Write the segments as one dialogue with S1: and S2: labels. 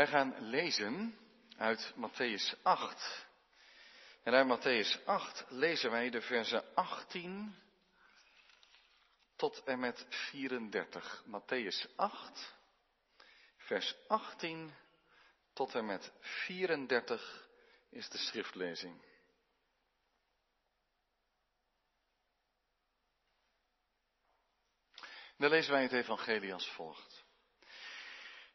S1: Wij gaan lezen uit Matthäus 8. En uit Matthäus 8 lezen wij de versen 18 tot en met 34. Matthäus 8, vers 18 tot en met 34 is de schriftlezing. Dan lezen wij het evangelie als volgt.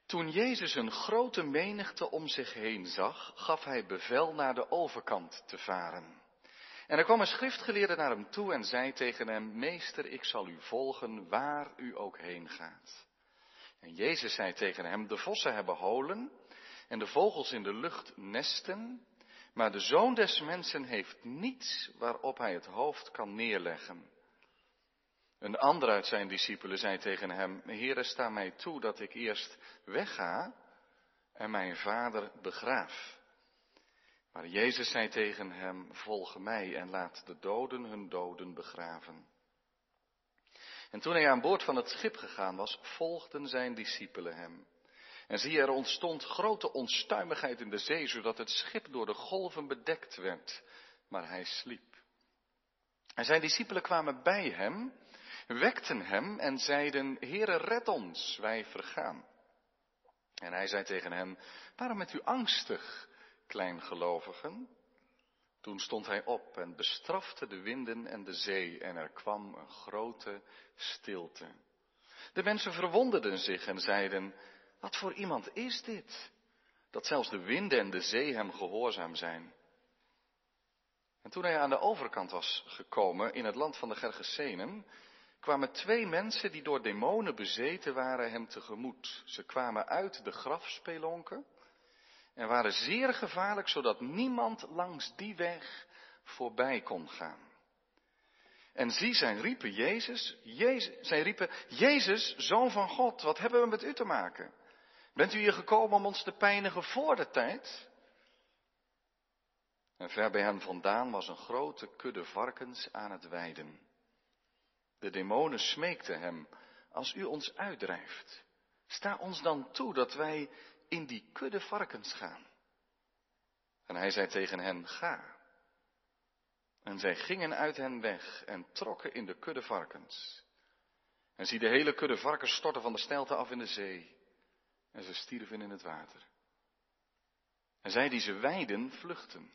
S1: Toen Jezus een grote menigte om zich heen zag, gaf hij bevel naar de overkant te varen. En er kwam een schriftgeleerde naar hem toe en zei tegen hem, Meester, ik zal u volgen waar u ook heen gaat. En Jezus zei tegen hem, de vossen hebben holen en de vogels in de lucht nesten, maar de zoon des mensen heeft niets waarop hij het hoofd kan neerleggen. Een ander uit zijn discipelen zei tegen hem, Heere, sta mij toe dat ik eerst wegga en mijn vader begraaf. Maar Jezus zei tegen hem, volg mij en laat de doden hun doden begraven. En toen hij aan boord van het schip gegaan was, volgden zijn discipelen hem. En zie, er ontstond grote onstuimigheid in de zee, zodat het schip door de golven bedekt werd, maar hij sliep. En zijn discipelen kwamen bij hem wekten hem en zeiden, Heere, red ons, wij vergaan. En hij zei tegen hen, waarom bent u angstig, kleingelovigen? Toen stond hij op en bestrafte de winden en de zee en er kwam een grote stilte. De mensen verwonderden zich en zeiden, wat voor iemand is dit? Dat zelfs de winden en de zee hem gehoorzaam zijn. En toen hij aan de overkant was gekomen in het land van de Gergesenen, kwamen twee mensen die door demonen bezeten waren hem tegemoet. Ze kwamen uit de grafspelonken en waren zeer gevaarlijk, zodat niemand langs die weg voorbij kon gaan. En zie, zij riepen Jezus, Jezus, zij riepen, Jezus, Zoon van God, wat hebben we met u te maken? Bent u hier gekomen om ons te pijnigen voor de tijd? En ver bij hen vandaan was een grote kudde varkens aan het weiden. De demonen smeekten hem, als u ons uitdrijft, sta ons dan toe dat wij in die kudde varkens gaan. En hij zei tegen hen, ga. En zij gingen uit hen weg en trokken in de kudde varkens. En zie de hele kudde varkens storten van de steilte af in de zee. En ze stierven in het water. En zij die ze weiden, vluchten.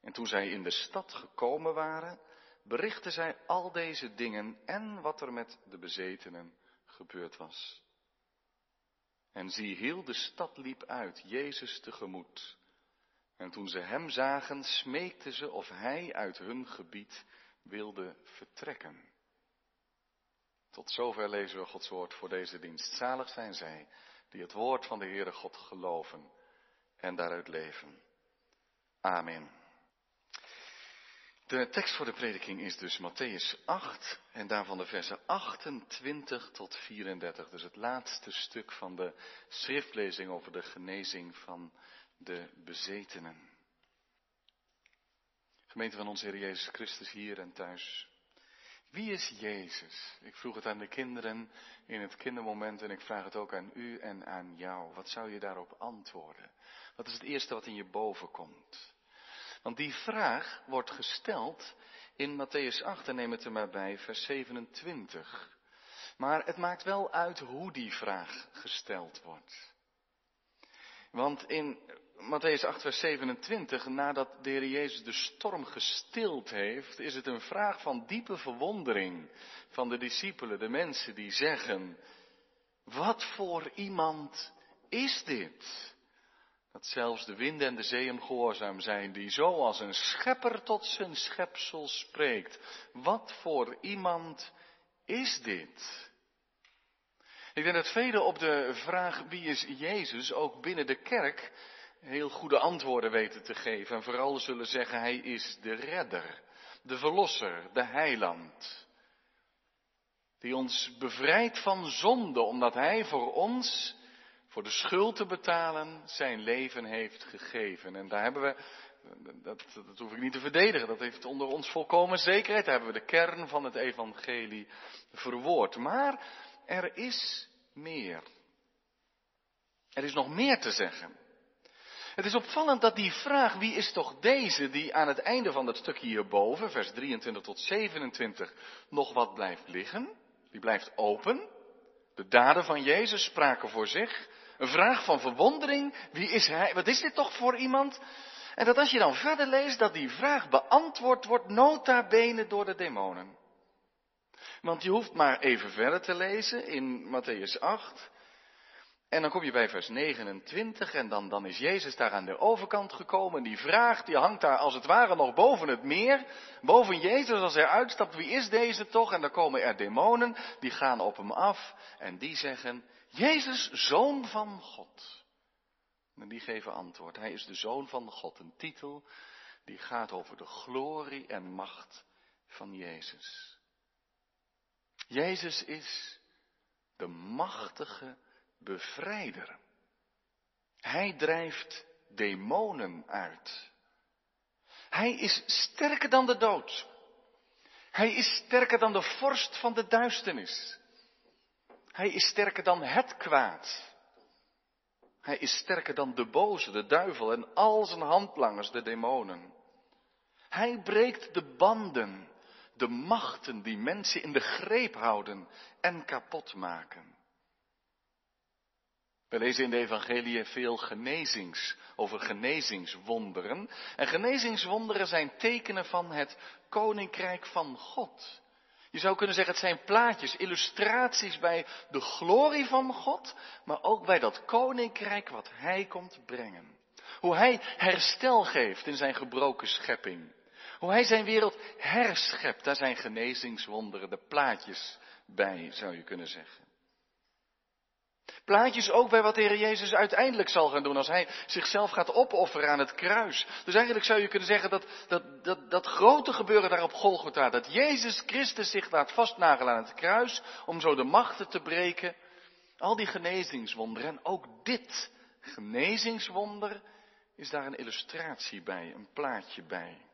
S1: En toen zij in de stad gekomen waren, berichtte zij al deze dingen en wat er met de bezetenen gebeurd was. En zie, heel de stad liep uit, Jezus tegemoet. En toen ze hem zagen, smeekten ze of hij uit hun gebied wilde vertrekken. Tot zover lezen we Gods woord voor deze dienst. Zalig zijn zij die het woord van de Heere God geloven en daaruit leven. Amen. De tekst voor de prediking is dus Matthäus 8 en daarvan de versen 28 tot 34. Dus het laatste stuk van de schriftlezing over de genezing van de bezetenen. Gemeente van onze Heer Jezus Christus hier en thuis. Wie is Jezus? Ik vroeg het aan de kinderen in het kindermoment en ik vraag het ook aan u en aan jou. Wat zou je daarop antwoorden? Wat is het eerste wat in je boven komt? Want die vraag wordt gesteld in Matthäus 8, en neem het er maar bij, vers 27. Maar het maakt wel uit hoe die vraag gesteld wordt. Want in Matthäus 8, vers 27, nadat de Heer Jezus de storm gestild heeft, is het een vraag van diepe verwondering van de discipelen, de mensen die zeggen, wat voor iemand is dit? Dat zelfs de wind en de zee hem gehoorzaam zijn, die zoals een schepper tot zijn schepsel spreekt. Wat voor iemand is dit? Ik denk dat velen op de vraag wie is Jezus ook binnen de kerk heel goede antwoorden weten te geven. En vooral zullen zeggen hij is de redder, de verlosser, de heiland. Die ons bevrijdt van zonde, omdat hij voor ons voor de schuld te betalen zijn leven heeft gegeven. En daar hebben we, dat, dat hoef ik niet te verdedigen, dat heeft onder ons volkomen zekerheid. Daar hebben we de kern van het evangelie verwoord. Maar er is meer. Er is nog meer te zeggen. Het is opvallend dat die vraag, wie is toch deze, die aan het einde van dat stukje hierboven, vers 23 tot 27, nog wat blijft liggen, die blijft open. De daden van Jezus spraken voor zich. Een vraag van verwondering, wie is hij, wat is dit toch voor iemand? En dat als je dan verder leest, dat die vraag beantwoord wordt nota bene door de demonen. Want je hoeft maar even verder te lezen in Matthäus 8. En dan kom je bij vers 29 en dan, dan is Jezus daar aan de overkant gekomen. Die vraag die hangt daar als het ware nog boven het meer. Boven Jezus als hij uitstapt, wie is deze toch? En dan komen er demonen, die gaan op hem af en die zeggen, Jezus, zoon van God. En die geven antwoord, hij is de zoon van God. Een titel die gaat over de glorie en macht van Jezus. Jezus is de machtige bevrijder. Hij drijft demonen uit. Hij is sterker dan de dood. Hij is sterker dan de vorst van de duisternis. Hij is sterker dan het kwaad. Hij is sterker dan de boze, de duivel en al zijn handlangers, de demonen. Hij breekt de banden, de machten die mensen in de greep houden en kapot maken. We lezen in de evangelie veel genezings, over genezingswonderen. En genezingswonderen zijn tekenen van het koninkrijk van God. Je zou kunnen zeggen, het zijn plaatjes, illustraties bij de glorie van God, maar ook bij dat koninkrijk wat Hij komt brengen. Hoe Hij herstel geeft in zijn gebroken schepping. Hoe Hij zijn wereld herschept, daar zijn genezingswonderen, de plaatjes bij, zou je kunnen zeggen. Plaatjes ook bij wat de Heer Jezus uiteindelijk zal gaan doen als Hij zichzelf gaat opofferen aan het kruis. Dus eigenlijk zou je kunnen zeggen dat dat, dat, dat grote gebeuren daar op Golgotha, dat Jezus Christus zich laat vastnagelen aan het kruis om zo de machten te breken. Al die genezingswonderen en ook dit genezingswonder is daar een illustratie bij, een plaatje bij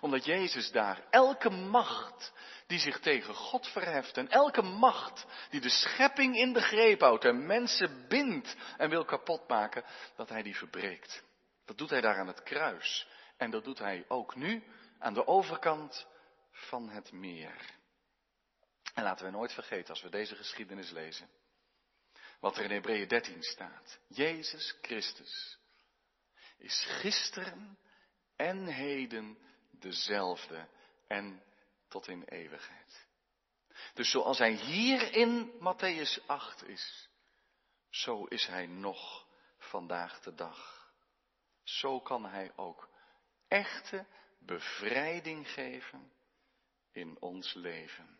S1: omdat Jezus daar elke macht die zich tegen God verheft en elke macht die de schepping in de greep houdt en mensen bindt en wil kapotmaken, dat hij die verbreekt. Dat doet hij daar aan het kruis. En dat doet hij ook nu aan de overkant van het meer. En laten we nooit vergeten als we deze geschiedenis lezen. Wat er in Hebreeën 13 staat. Jezus Christus is gisteren en heden dezelfde en tot in eeuwigheid. Dus zoals hij hier in Matthäus 8 is, zo is hij nog vandaag de dag. Zo kan hij ook echte bevrijding geven in ons leven.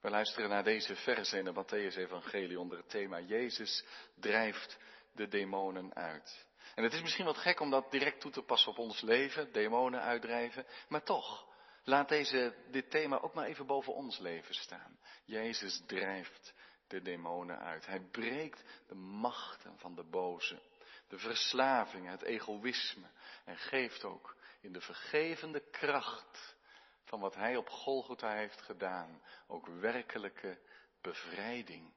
S1: We luisteren naar deze verse in de Matthäus-evangelie onder het thema Jezus drijft de demonen uit. En het is misschien wat gek om dat direct toe te passen op ons leven, demonen uitdrijven, maar toch, laat deze, dit thema ook maar even boven ons leven staan. Jezus drijft de demonen uit. Hij breekt de machten van de boze, de verslaving, het egoïsme en geeft ook in de vergevende kracht van wat hij op Golgotha heeft gedaan, ook werkelijke bevrijding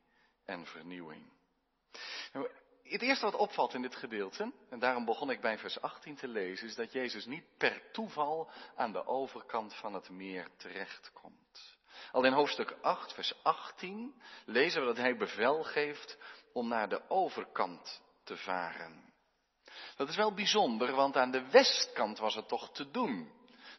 S1: en vernieuwing. Het eerste wat opvalt in dit gedeelte, en daarom begon ik bij vers 18 te lezen, is dat Jezus niet per toeval aan de overkant van het meer terechtkomt. Al in hoofdstuk 8, vers 18, lezen we dat hij bevel geeft om naar de overkant te varen. Dat is wel bijzonder, want aan de westkant was het toch te doen.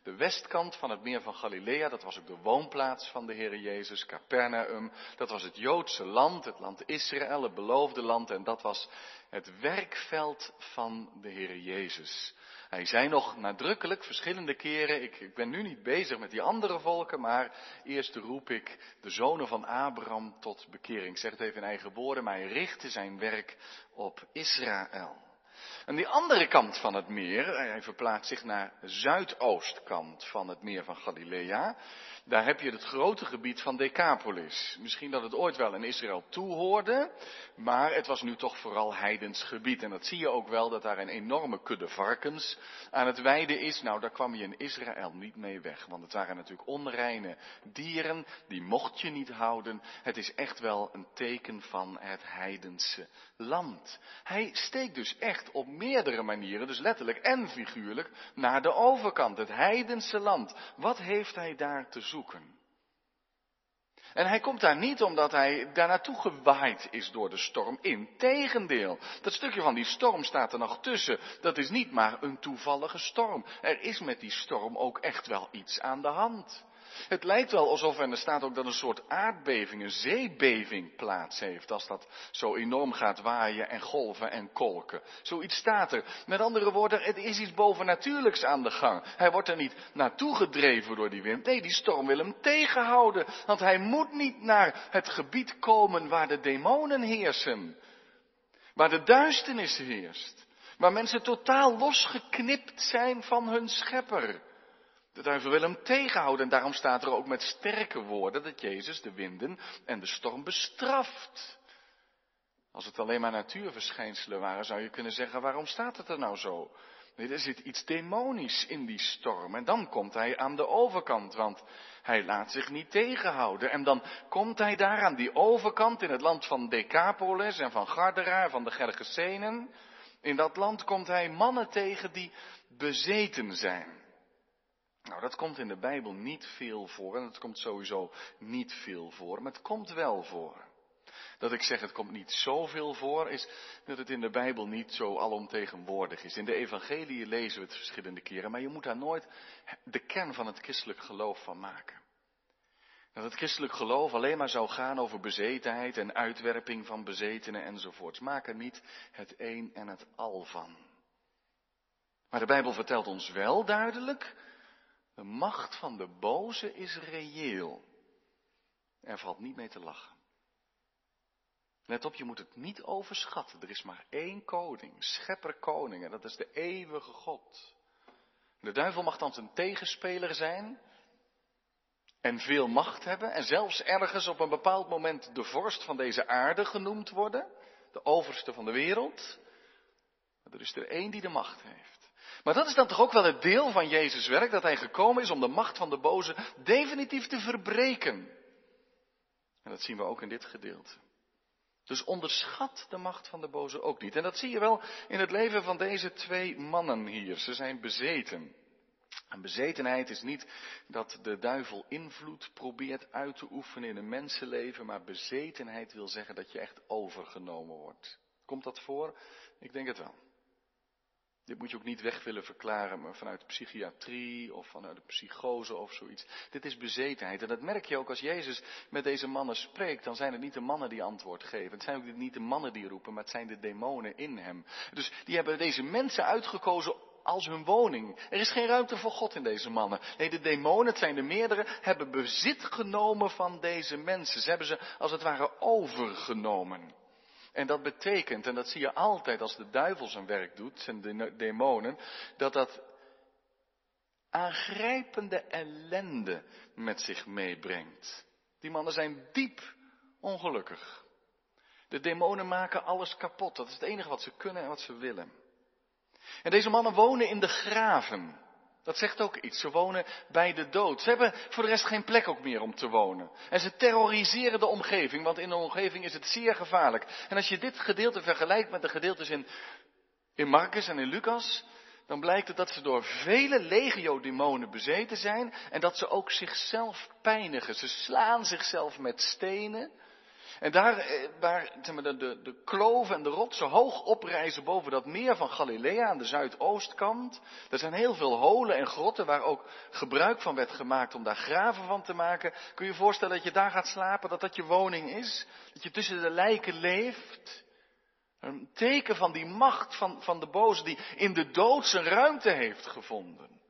S1: De westkant van het meer van Galilea, dat was ook de woonplaats van de Heer Jezus, Capernaum. Dat was het Joodse land, het land Israël, het beloofde land. En dat was het werkveld van de Heer Jezus. Hij zei nog nadrukkelijk verschillende keren, ik, ik, ben nu niet bezig met die andere volken, maar eerst roep ik de zonen van Abraham tot bekering. Ik zeg het even in eigen woorden, maar hij richtte zijn werk op Israël. En die andere kant van het meer, hij verplaatst zich naar de zuidoostkant van het meer van Galilea. Daar heb je het grote gebied van Decapolis. Misschien dat het ooit wel in Israël toehoorde, maar het was nu toch vooral heidens gebied. En dat zie je ook wel, dat daar een enorme kudde varkens aan het weiden is. Nou, daar kwam je in Israël niet mee weg, want het waren natuurlijk onreine dieren, die mocht je niet houden. Het is echt wel een teken van het heidense land. Hij steekt dus echt op meerdere manieren, dus letterlijk en figuurlijk, naar de overkant, het heidense land. Wat heeft hij daar te zoeken? En hij komt daar niet omdat hij daar naartoe gewaaid is door de storm. Integendeel, dat stukje van die storm staat er nog tussen. Dat is niet maar een toevallige storm. Er is met die storm ook echt wel iets aan de hand. Het lijkt wel alsof, en er staat ook dat een soort aardbeving, een zeebeving plaats heeft, als dat zo enorm gaat waaien en golven en kolken. Zoiets staat er. Met andere woorden, het is iets bovennatuurlijks aan de gang. Hij wordt er niet naartoe gedreven door die wind. Nee, die storm wil hem tegenhouden, want hij moet niet naar het gebied komen waar de demonen heersen. Waar de duisternis heerst. Waar mensen totaal losgeknipt zijn van hun schepper. De duivel wil hem tegenhouden en daarom staat er ook met sterke woorden dat Jezus de winden en de storm bestraft. Als het alleen maar natuurverschijnselen waren, zou je kunnen zeggen, waarom staat het er nou zo? Er zit iets demonisch in die storm. En dan komt hij aan de overkant, want hij laat zich niet tegenhouden. En dan komt hij daar aan die overkant in het land van Decapolis en van Gardera van de Gergesenen. In dat land komt hij mannen tegen die bezeten zijn. Nou, dat komt in de Bijbel niet veel voor en het komt sowieso niet veel voor, maar het komt wel voor. Dat ik zeg het komt niet zoveel voor, is dat het in de Bijbel niet zo alomtegenwoordig is. In de evangelie lezen we het verschillende keren, maar je moet daar nooit de kern van het christelijk geloof van maken. Dat het christelijk geloof alleen maar zou gaan over bezetenheid en uitwerping van bezetenen enzovoorts. Maak er niet het een en het al van. Maar de Bijbel vertelt ons wel duidelijk de macht van de boze is reëel. Er valt niet mee te lachen. Let op, je moet het niet overschatten. Er is maar één koning, schepper koning, en dat is de eeuwige God. De duivel mag dan zijn tegenspeler zijn en veel macht hebben en zelfs ergens op een bepaald moment de vorst van deze aarde genoemd worden, de overste van de wereld. Maar er is er één die de macht heeft. Maar dat is dan toch ook wel het deel van Jezus' werk, dat hij gekomen is om de macht van de boze definitief te verbreken. En dat zien we ook in dit gedeelte. Dus onderschat de macht van de boze ook niet. En dat zie je wel in het leven van deze twee mannen hier. Ze zijn bezeten. En bezetenheid is niet dat de duivel invloed probeert uit te oefenen in een mensenleven, maar bezetenheid wil zeggen dat je echt overgenomen wordt. Komt dat voor? Ik denk het wel. Dit moet je ook niet weg willen verklaren, maar vanuit de psychiatrie of vanuit de psychose of zoiets. Dit is bezetenheid. En dat merk je ook als Jezus met deze mannen spreekt. Dan zijn het niet de mannen die antwoord geven. Het zijn ook niet de mannen die roepen, maar het zijn de demonen in hem. Dus die hebben deze mensen uitgekozen als hun woning. Er is geen ruimte voor God in deze mannen. Nee, de demonen, het zijn de meerdere, hebben bezit genomen van deze mensen. Ze hebben ze als het ware overgenomen. En dat betekent, en dat zie je altijd als de duivel zijn werk doet, zijn demonen, dat dat aangrijpende ellende met zich meebrengt. Die mannen zijn diep ongelukkig. De demonen maken alles kapot. Dat is het enige wat ze kunnen en wat ze willen. En deze mannen wonen in de graven. Dat zegt ook iets. Ze wonen bij de dood. Ze hebben voor de rest geen plek ook meer om te wonen. En ze terroriseren de omgeving, want in de omgeving is het zeer gevaarlijk. En als je dit gedeelte vergelijkt met de gedeeltes in, in Marcus en in Lucas, dan blijkt het dat ze door vele legio-demonen bezeten zijn en dat ze ook zichzelf pijnigen. Ze slaan zichzelf met stenen. En daar, eh, waar de, de, de kloven en de rotsen hoog oprijzen boven dat meer van Galilea aan de zuidoostkant. Er zijn heel veel holen en grotten waar ook gebruik van werd gemaakt om daar graven van te maken. Kun je je voorstellen dat je daar gaat slapen, dat dat je woning is? Dat je tussen de lijken leeft? Een teken van die macht van, van de boze die in de dood zijn ruimte heeft gevonden.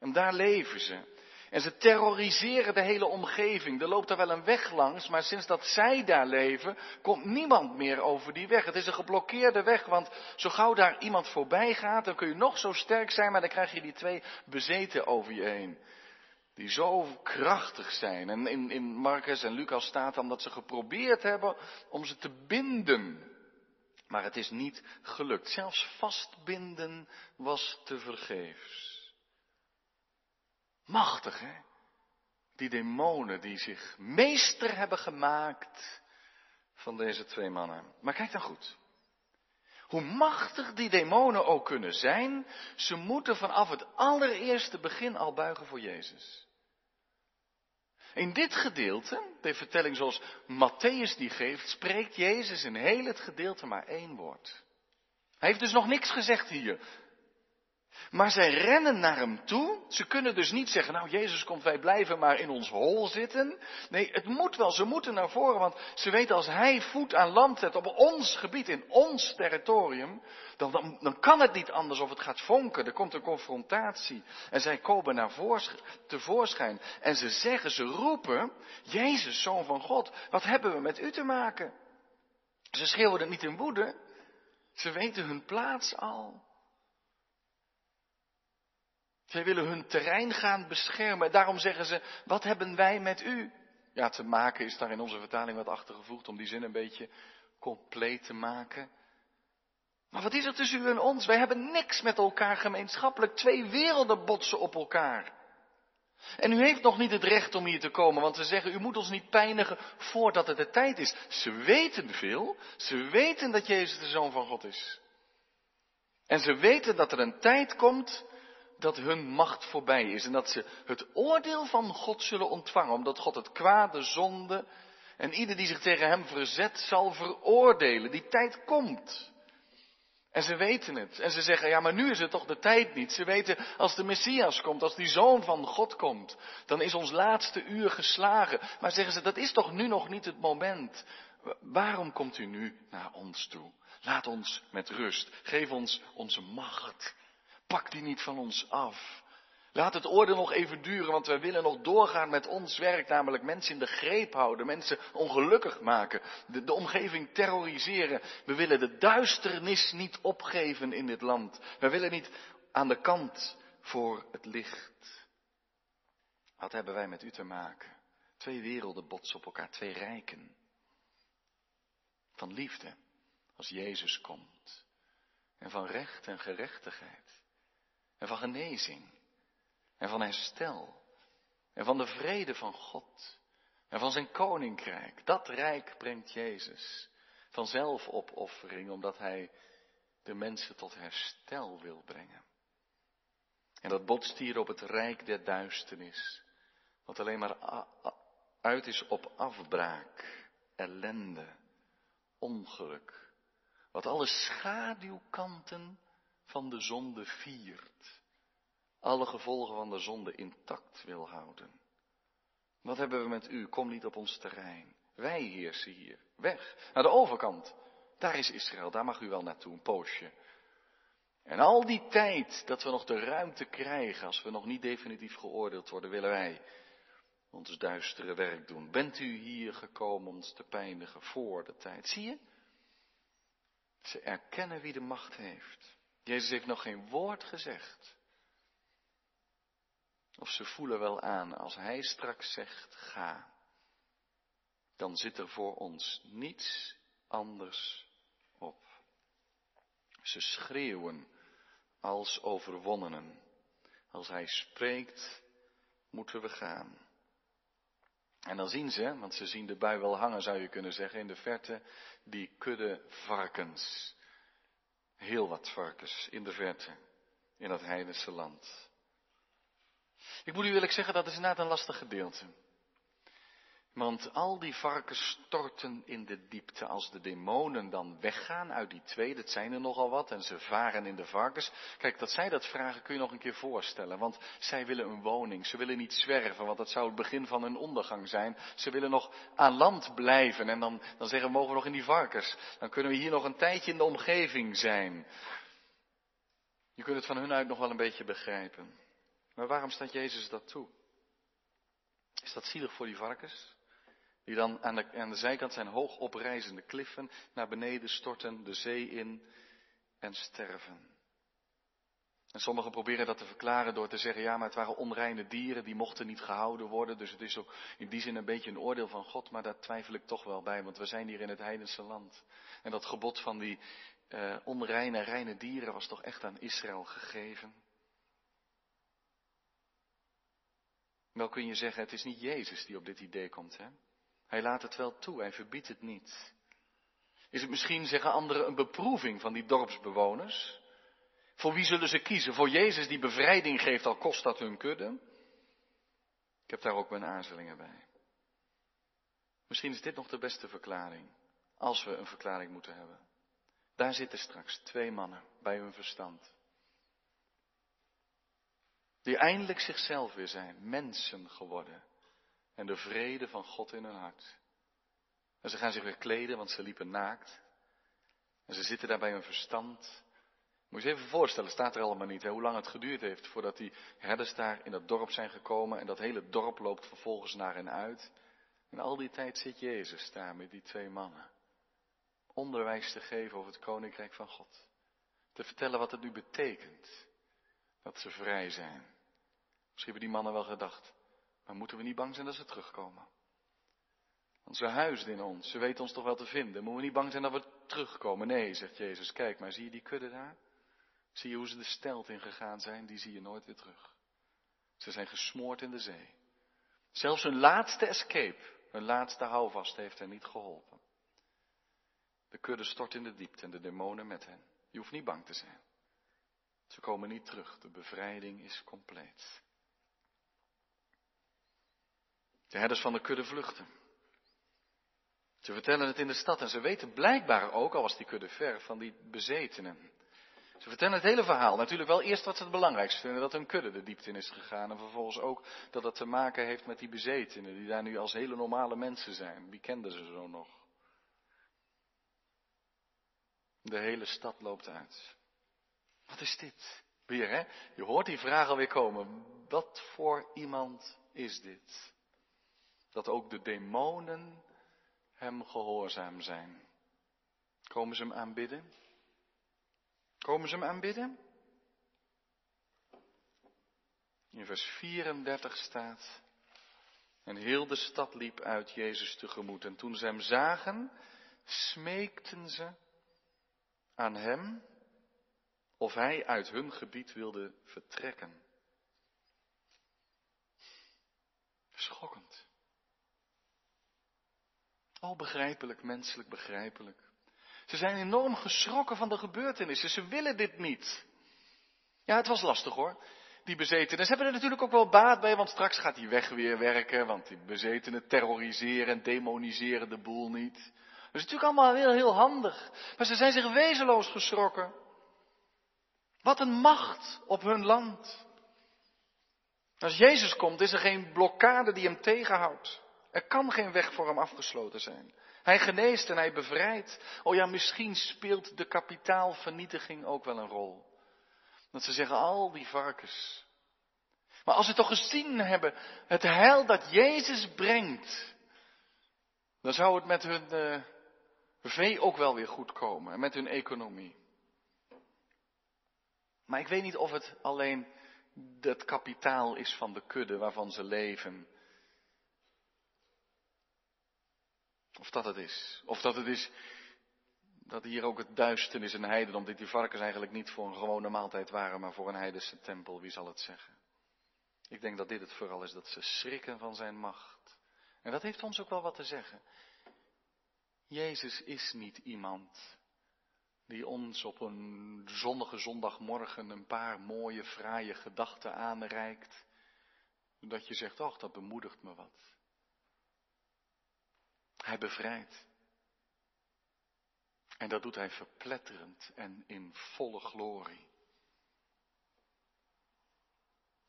S1: En daar leven ze. En ze terroriseren de hele omgeving. Er loopt er wel een weg langs, maar sinds dat zij daar leven, komt niemand meer over die weg. Het is een geblokkeerde weg, want zo gauw daar iemand voorbij gaat, dan kun je nog zo sterk zijn, maar dan krijg je die twee bezeten over je heen. Die zo krachtig zijn. En in, in Marcus en Lucas staat dan dat ze geprobeerd hebben om ze te binden. Maar het is niet gelukt. Zelfs vastbinden was te vergeefs. Machtig, hè? Die demonen die zich meester hebben gemaakt van deze twee mannen. Maar kijk dan goed. Hoe machtig die demonen ook kunnen zijn, ze moeten vanaf het allereerste begin al buigen voor Jezus. In dit gedeelte, de vertelling zoals Matthäus die geeft, spreekt Jezus in heel het gedeelte maar één woord. Hij heeft dus nog niks gezegd hier. Maar zij rennen naar hem toe. Ze kunnen dus niet zeggen, nou Jezus komt, wij blijven maar in ons hol zitten. Nee, het moet wel, ze moeten naar voren, want ze weten als hij voet aan land zet op ons gebied, in ons territorium, dan, dan, kan het niet anders of het gaat vonken. Er komt een confrontatie. En zij komen naar tevoorschijn. En ze zeggen, ze roepen, Jezus, Zoon van God, wat hebben we met u te maken? Ze schreeuwen het niet in woede. Ze weten hun plaats al. Zij willen hun terrein gaan beschermen. Daarom zeggen ze, wat hebben wij met u? Ja, te maken is daar in onze vertaling wat achtergevoegd om die zin een beetje compleet te maken. Maar wat is er tussen u en ons? Wij hebben niks met elkaar gemeenschappelijk. Twee werelden botsen op elkaar. En u heeft nog niet het recht om hier te komen, want ze zeggen, u moet ons niet pijnigen voordat het de tijd is. Ze weten veel, ze weten dat Jezus de Zoon van God is. En ze weten dat er een tijd komt dat hun macht voorbij is en dat ze het oordeel van God zullen ontvangen, omdat God het kwade, zonde en ieder die zich tegen hem verzet zal veroordelen. Die tijd komt. En ze weten het. En ze zeggen, ja, maar nu is het toch de tijd niet. Ze weten, als de Messias komt, als die Zoon van God komt, dan is ons laatste uur geslagen. Maar zeggen ze, dat is toch nu nog niet het moment. Waarom komt u nu naar ons toe? Laat ons met rust. Geef ons onze macht. Pak die niet van ons af. Laat het oordeel nog even duren, want wij willen nog doorgaan met ons werk, namelijk mensen in de greep houden, mensen ongelukkig maken, de, de, omgeving terroriseren. We willen de duisternis niet opgeven in dit land. We willen niet aan de kant voor het licht. Wat hebben wij met u te maken? Twee werelden botsen op elkaar, twee rijken. Van liefde, als Jezus komt. En van recht en gerechtigheid. En van genezing. En van herstel. En van de vrede van God. En van zijn koninkrijk. Dat rijk brengt Jezus. Van zelfopoffering, omdat hij de mensen tot herstel wil brengen. En dat botst hier op het rijk der duisternis. Wat alleen maar uit is op afbraak, ellende, ongeluk. Wat alle schaduwkanten van de zonde viert. Alle gevolgen van de zonde intact wil houden. Wat hebben we met u? Kom niet op ons terrein. Wij heersen hier. Weg. Naar de overkant. Daar is Israël. Daar mag u wel naartoe. Een poosje. En al die tijd dat we nog de ruimte krijgen, als we nog niet definitief geoordeeld worden, willen wij ons duistere werk doen. Bent u hier gekomen om ons te pijnigen voor de tijd? Zie je? Ze erkennen wie de macht heeft. Jezus heeft nog geen woord gezegd. Of ze voelen wel aan, als Hij straks zegt, ga, dan zit er voor ons niets anders op. Ze schreeuwen als overwonnenen. Als Hij spreekt, moeten we gaan. En dan zien ze, want ze zien de bui wel hangen, zou je kunnen zeggen, in de verte, die kudde varkens. Heel wat varkens in de verte, in dat heidense land. Ik moet u eerlijk zeggen, dat is inderdaad een lastig gedeelte. Want al die varkens storten in de diepte. Als de demonen dan weggaan uit die twee, dat zijn er nogal wat, en ze varen in de varkens. Kijk, dat zij dat vragen kun je nog een keer voorstellen. Want zij willen een woning, ze willen niet zwerven, want dat zou het begin van hun ondergang zijn. Ze willen nog aan land blijven en dan, dan zeggen we, mogen we nog in die varkens. Dan kunnen we hier nog een tijdje in de omgeving zijn. Je kunt het van hun uit nog wel een beetje begrijpen. Maar waarom staat Jezus dat toe? Is dat zielig voor die varkens? Die dan aan de, aan de zijkant zijn hoog oprijzende kliffen naar beneden storten, de zee in en sterven. En sommigen proberen dat te verklaren door te zeggen, ja, maar het waren onreine dieren, die mochten niet gehouden worden. Dus het is ook in die zin een beetje een oordeel van God, maar daar twijfel ik toch wel bij, want we zijn hier in het heidense land. En dat gebod van die uh, onreine, reine dieren was toch echt aan Israël gegeven. Wel kun je zeggen, het is niet Jezus die op dit idee komt, hè? Hij laat het wel toe, hij verbiedt het niet. Is het misschien, zeggen anderen, een beproeving van die dorpsbewoners? Voor wie zullen ze kiezen? Voor Jezus die bevrijding geeft, al kost dat hun kudde? Ik heb daar ook mijn aarzelingen bij. Misschien is dit nog de beste verklaring, als we een verklaring moeten hebben. Daar zitten straks twee mannen bij hun verstand. Die eindelijk zichzelf weer zijn, mensen geworden. En de vrede van God in hun hart. En ze gaan zich weer kleden, want ze liepen naakt. En ze zitten daar bij hun verstand. Moet je je even voorstellen, staat er allemaal niet, hè, hoe lang het geduurd heeft voordat die herders daar in dat dorp zijn gekomen en dat hele dorp loopt vervolgens naar hen uit. En al die tijd zit Jezus daar met die twee mannen. Onderwijs te geven over het koninkrijk van God. Te vertellen wat het nu betekent dat ze vrij zijn. Misschien hebben die mannen wel gedacht, maar moeten we niet bang zijn dat ze terugkomen? Want ze huisden in ons, ze weten ons toch wel te vinden. Moeten we niet bang zijn dat we terugkomen? Nee, zegt Jezus, kijk maar, zie je die kudde daar? Zie je hoe ze de stelt ingegaan zijn? Die zie je nooit weer terug. Ze zijn gesmoord in de zee. Zelfs hun laatste escape, hun laatste houvast heeft hen niet geholpen. De kudde stort in de diepte en de demonen met hen. Je hoeft niet bang te zijn. Ze komen niet terug. De bevrijding is compleet. De herders van de kudde vluchten. Ze vertellen het in de stad en ze weten blijkbaar ook, al was die kudde ver, van die bezetenen. Ze vertellen het hele verhaal. Natuurlijk wel eerst wat ze het belangrijkste vinden, dat hun kudde de diepte in is gegaan. En vervolgens ook dat dat te maken heeft met die bezetenen, die daar nu als hele normale mensen zijn. Wie kenden ze zo nog? De hele stad loopt uit. Wat is dit? Weer hè? Je hoort die vraag alweer komen. Wat voor iemand is dit? Dat ook de demonen hem gehoorzaam zijn. Komen ze hem aanbidden? Komen ze hem aanbidden? In vers 34 staat, en heel de stad liep uit Jezus tegemoet. En toen ze hem zagen, smeekten ze aan hem of hij uit hun gebied wilde vertrekken. Schokkend. Al begrijpelijk, menselijk begrijpelijk. Ze zijn enorm geschrokken van de gebeurtenissen. Ze willen dit niet. Ja, het was lastig hoor. Die bezetenen. Ze hebben er natuurlijk ook wel baat bij, want straks gaat die weg weer werken. Want die bezetenen terroriseren en demoniseren de boel niet. Dat is natuurlijk allemaal heel, heel handig. Maar ze zijn zich wezenloos geschrokken. Wat een macht op hun land. Als Jezus komt, is er geen blokkade die hem tegenhoudt. Er kan geen weg voor hem afgesloten zijn. Hij geneest en hij bevrijdt. Oh ja, misschien speelt de kapitaalvernietiging ook wel een rol. Dat ze zeggen, al die varkens. Maar als ze toch gezien hebben het heil dat Jezus brengt, dan zou het met hun uh, vee ook wel weer goed komen en met hun economie. Maar ik weet niet of het alleen het kapitaal is van de kudde waarvan ze leven. Of dat het is. Of dat het is dat hier ook het duisternis en heidendom, dit die varkens eigenlijk niet voor een gewone maaltijd waren, maar voor een heidense tempel, wie zal het zeggen? Ik denk dat dit het vooral is, dat ze schrikken van zijn macht. En dat heeft ons ook wel wat te zeggen. Jezus is niet iemand die ons op een zonnige zondagmorgen een paar mooie, fraaie gedachten aanreikt. Dat je zegt, ach, dat bemoedigt me wat. Hij bevrijdt. En dat doet hij verpletterend en in volle glorie.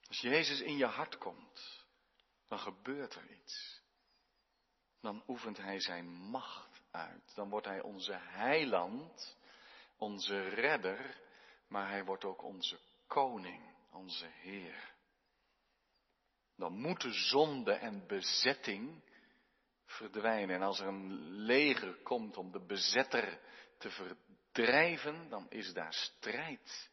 S1: Als Jezus in je hart komt, dan gebeurt er iets. Dan oefent hij zijn macht uit. Dan wordt hij onze heiland onze redder, maar hij wordt ook onze koning, onze Heer. dan moeten zonde en bezetting verdwijnen. En als er een leger komt om de bezetter te verdrijven, dan is daar strijd.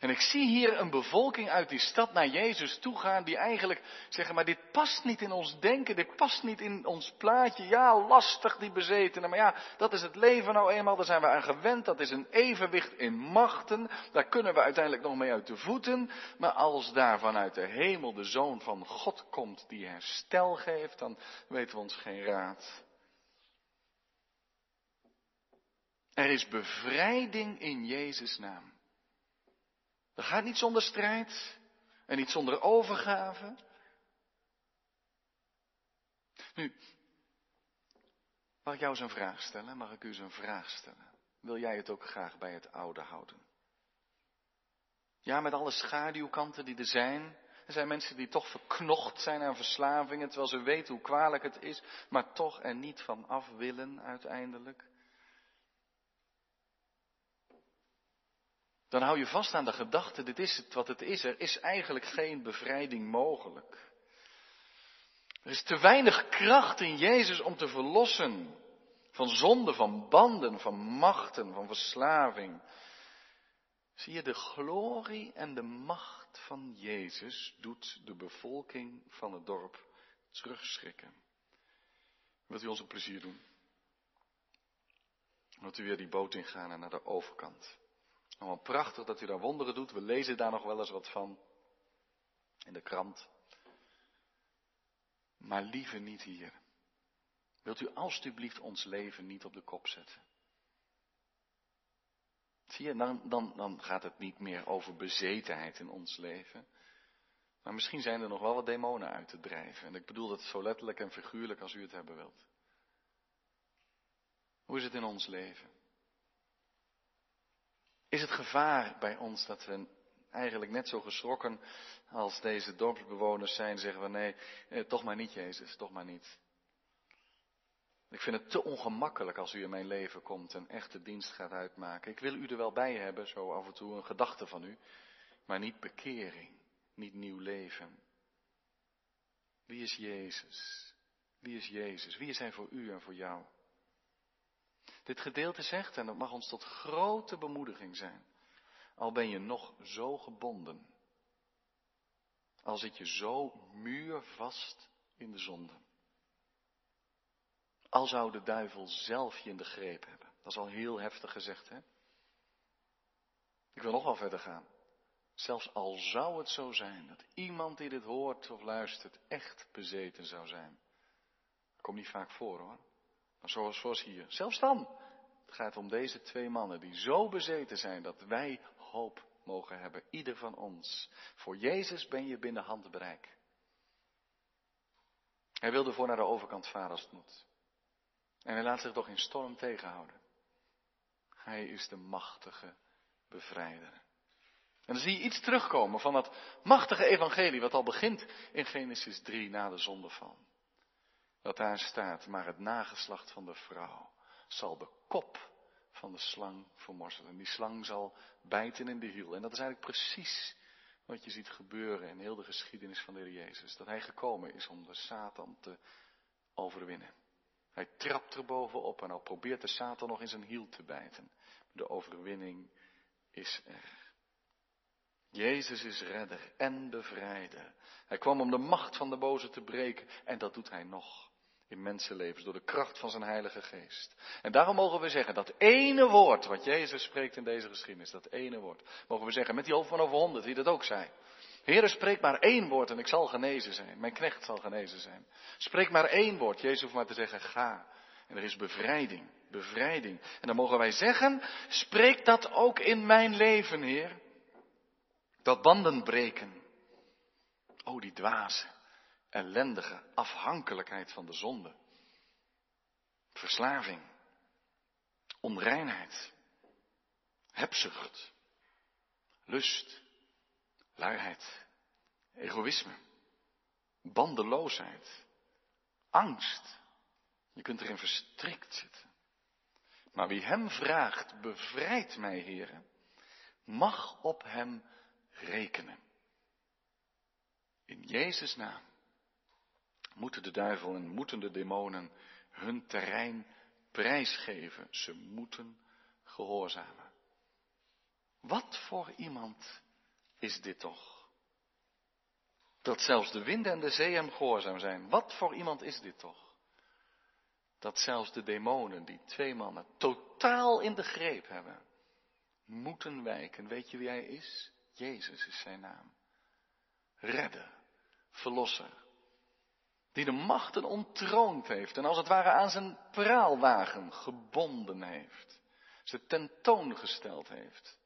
S1: En ik zie hier een bevolking uit die stad naar Jezus toe gaan, die eigenlijk zeggen, maar dit past niet in ons denken, dit past niet in ons plaatje. Ja, lastig die bezetenen, maar ja, dat is het leven nou eenmaal, daar zijn we aan gewend, dat is een evenwicht in machten, daar kunnen we uiteindelijk nog mee uit de voeten. Maar als daar vanuit de hemel de Zoon van God komt die herstel geeft, dan weten we ons geen raad. Er is bevrijding in Jezus' naam. Dat gaat niet zonder strijd en niet zonder overgave. Nu, mag ik jou eens een vraag stellen? Mag ik u eens een vraag stellen? Wil jij het ook graag bij het oude houden? Ja, met alle schaduwkanten die er zijn. Er zijn mensen die toch verknocht zijn aan verslavingen, terwijl ze weten hoe kwalijk het is, maar toch er niet van af willen uiteindelijk. Dan hou je vast aan de gedachte, dit is het wat het is. Er is eigenlijk geen bevrijding mogelijk. Er is te weinig kracht in Jezus om te verlossen van zonde, van banden, van machten, van verslaving. Zie je, de glorie en de macht van Jezus doet de bevolking van het dorp terugschrikken. Wilt u ons een plezier doen? Wilt u weer die boot ingaan en naar de overkant? Nou, prachtig dat u daar wonderen doet. We lezen daar nog wel eens wat van in de krant. Maar liever niet hier. Wilt u alstublieft ons leven niet op de kop zetten? Zie je, dan, dan, dan gaat het niet meer over bezetenheid in ons leven. Maar misschien zijn er nog wel wat demonen uit te drijven. En ik bedoel dat zo letterlijk en figuurlijk als u het hebben wilt. Hoe is het in ons leven? Is het gevaar bij ons dat we eigenlijk net zo geschrokken als deze dorpsbewoners zijn, zeggen we nee, eh, toch maar niet Jezus, toch maar niet. Ik vind het te ongemakkelijk als u in mijn leven komt en echte dienst gaat uitmaken. Ik wil u er wel bij hebben, zo af en toe een gedachte van u, maar niet bekering, niet nieuw leven. Wie is Jezus? Wie is Jezus? Wie is Hij voor u en voor jou? Dit gedeelte zegt, en dat mag ons tot grote bemoediging zijn, al ben je nog zo gebonden, al zit je zo muurvast in de zonde, al zou de duivel zelf je in de greep hebben. Dat is al heel heftig gezegd, hè? Ik wil nog wel verder gaan. Zelfs al zou het zo zijn dat iemand die dit hoort of luistert echt bezeten zou zijn. Dat komt niet vaak voor hoor. Maar zoals, zoals hier. Zelfs dan. Het gaat om deze twee mannen die zo bezeten zijn dat wij hoop mogen hebben. Ieder van ons. Voor Jezus ben je binnen handbereik. Hij wilde voor naar de overkant varen als het moet. En hij laat zich toch in storm tegenhouden. Hij is de machtige bevrijder. En dan zie je iets terugkomen van dat machtige evangelie wat al begint in Genesis 3 na de zondeval. Dat daar staat, maar het nageslacht van de vrouw zal de kop van de slang vermorzelen. En die slang zal bijten in de hiel. En dat is eigenlijk precies wat je ziet gebeuren in heel de geschiedenis van de Heer Jezus. Dat hij gekomen is om de Satan te overwinnen. Hij trapt er bovenop en al probeert de Satan nog in zijn hiel te bijten. De overwinning is er. Jezus is redder en bevrijder. Hij kwam om de macht van de boze te breken en dat doet hij nog in mensenlevens door de kracht van zijn Heilige Geest. En daarom mogen we zeggen, dat ene woord wat Jezus spreekt in deze geschiedenis, dat ene woord, mogen we zeggen met die hoofd van over honderd, die dat ook zei. Heere, spreek maar één woord en ik zal genezen zijn. Mijn knecht zal genezen zijn. Spreek maar één woord. Jezus hoeft maar te zeggen, ga. En er is bevrijding, bevrijding. En dan mogen wij zeggen, spreek dat ook in mijn leven, Heer. Dat banden breken. Oh, die dwaze ellendige afhankelijkheid van de zonde. Verslaving, onreinheid, hebzucht, lust, luiheid, egoïsme, bandeloosheid, angst. Je kunt erin verstrikt zitten. Maar wie hem vraagt, bevrijd mij, heren, mag op hem rekenen. In Jezus' naam moeten de duivel en moeten de demonen hun terrein prijsgeven. Ze moeten gehoorzamen. Wat voor iemand is dit toch? Dat zelfs de winden en de zee hem gehoorzaam zijn. Wat voor iemand is dit toch? Dat zelfs de demonen, die twee mannen totaal in de greep hebben, moeten wijken. Weet je wie hij is? Jezus is zijn naam. Redder, verlosser. Die de machten ontroond heeft en als het ware aan zijn praalwagen gebonden heeft. Ze tentoongesteld heeft.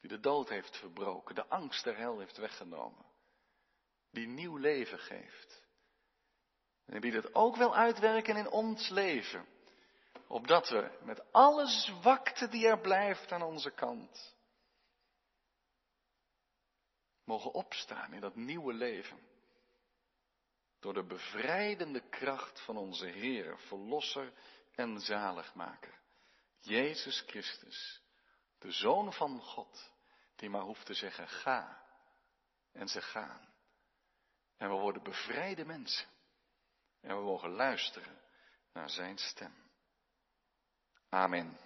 S1: Die de dood heeft verbroken, de angst der hel heeft weggenomen. Die nieuw leven geeft. En die dat ook wil uitwerken in ons leven. Opdat we met alle zwakte die er blijft aan onze kant. Mogen opstaan in dat nieuwe leven. Door de bevrijdende kracht van onze Heer, Verlosser en Zaligmaker. Jezus Christus, de Zoon van God, die maar hoeft te zeggen ga. En ze gaan. En we worden bevrijde mensen. En we mogen luisteren naar zijn stem. Amen.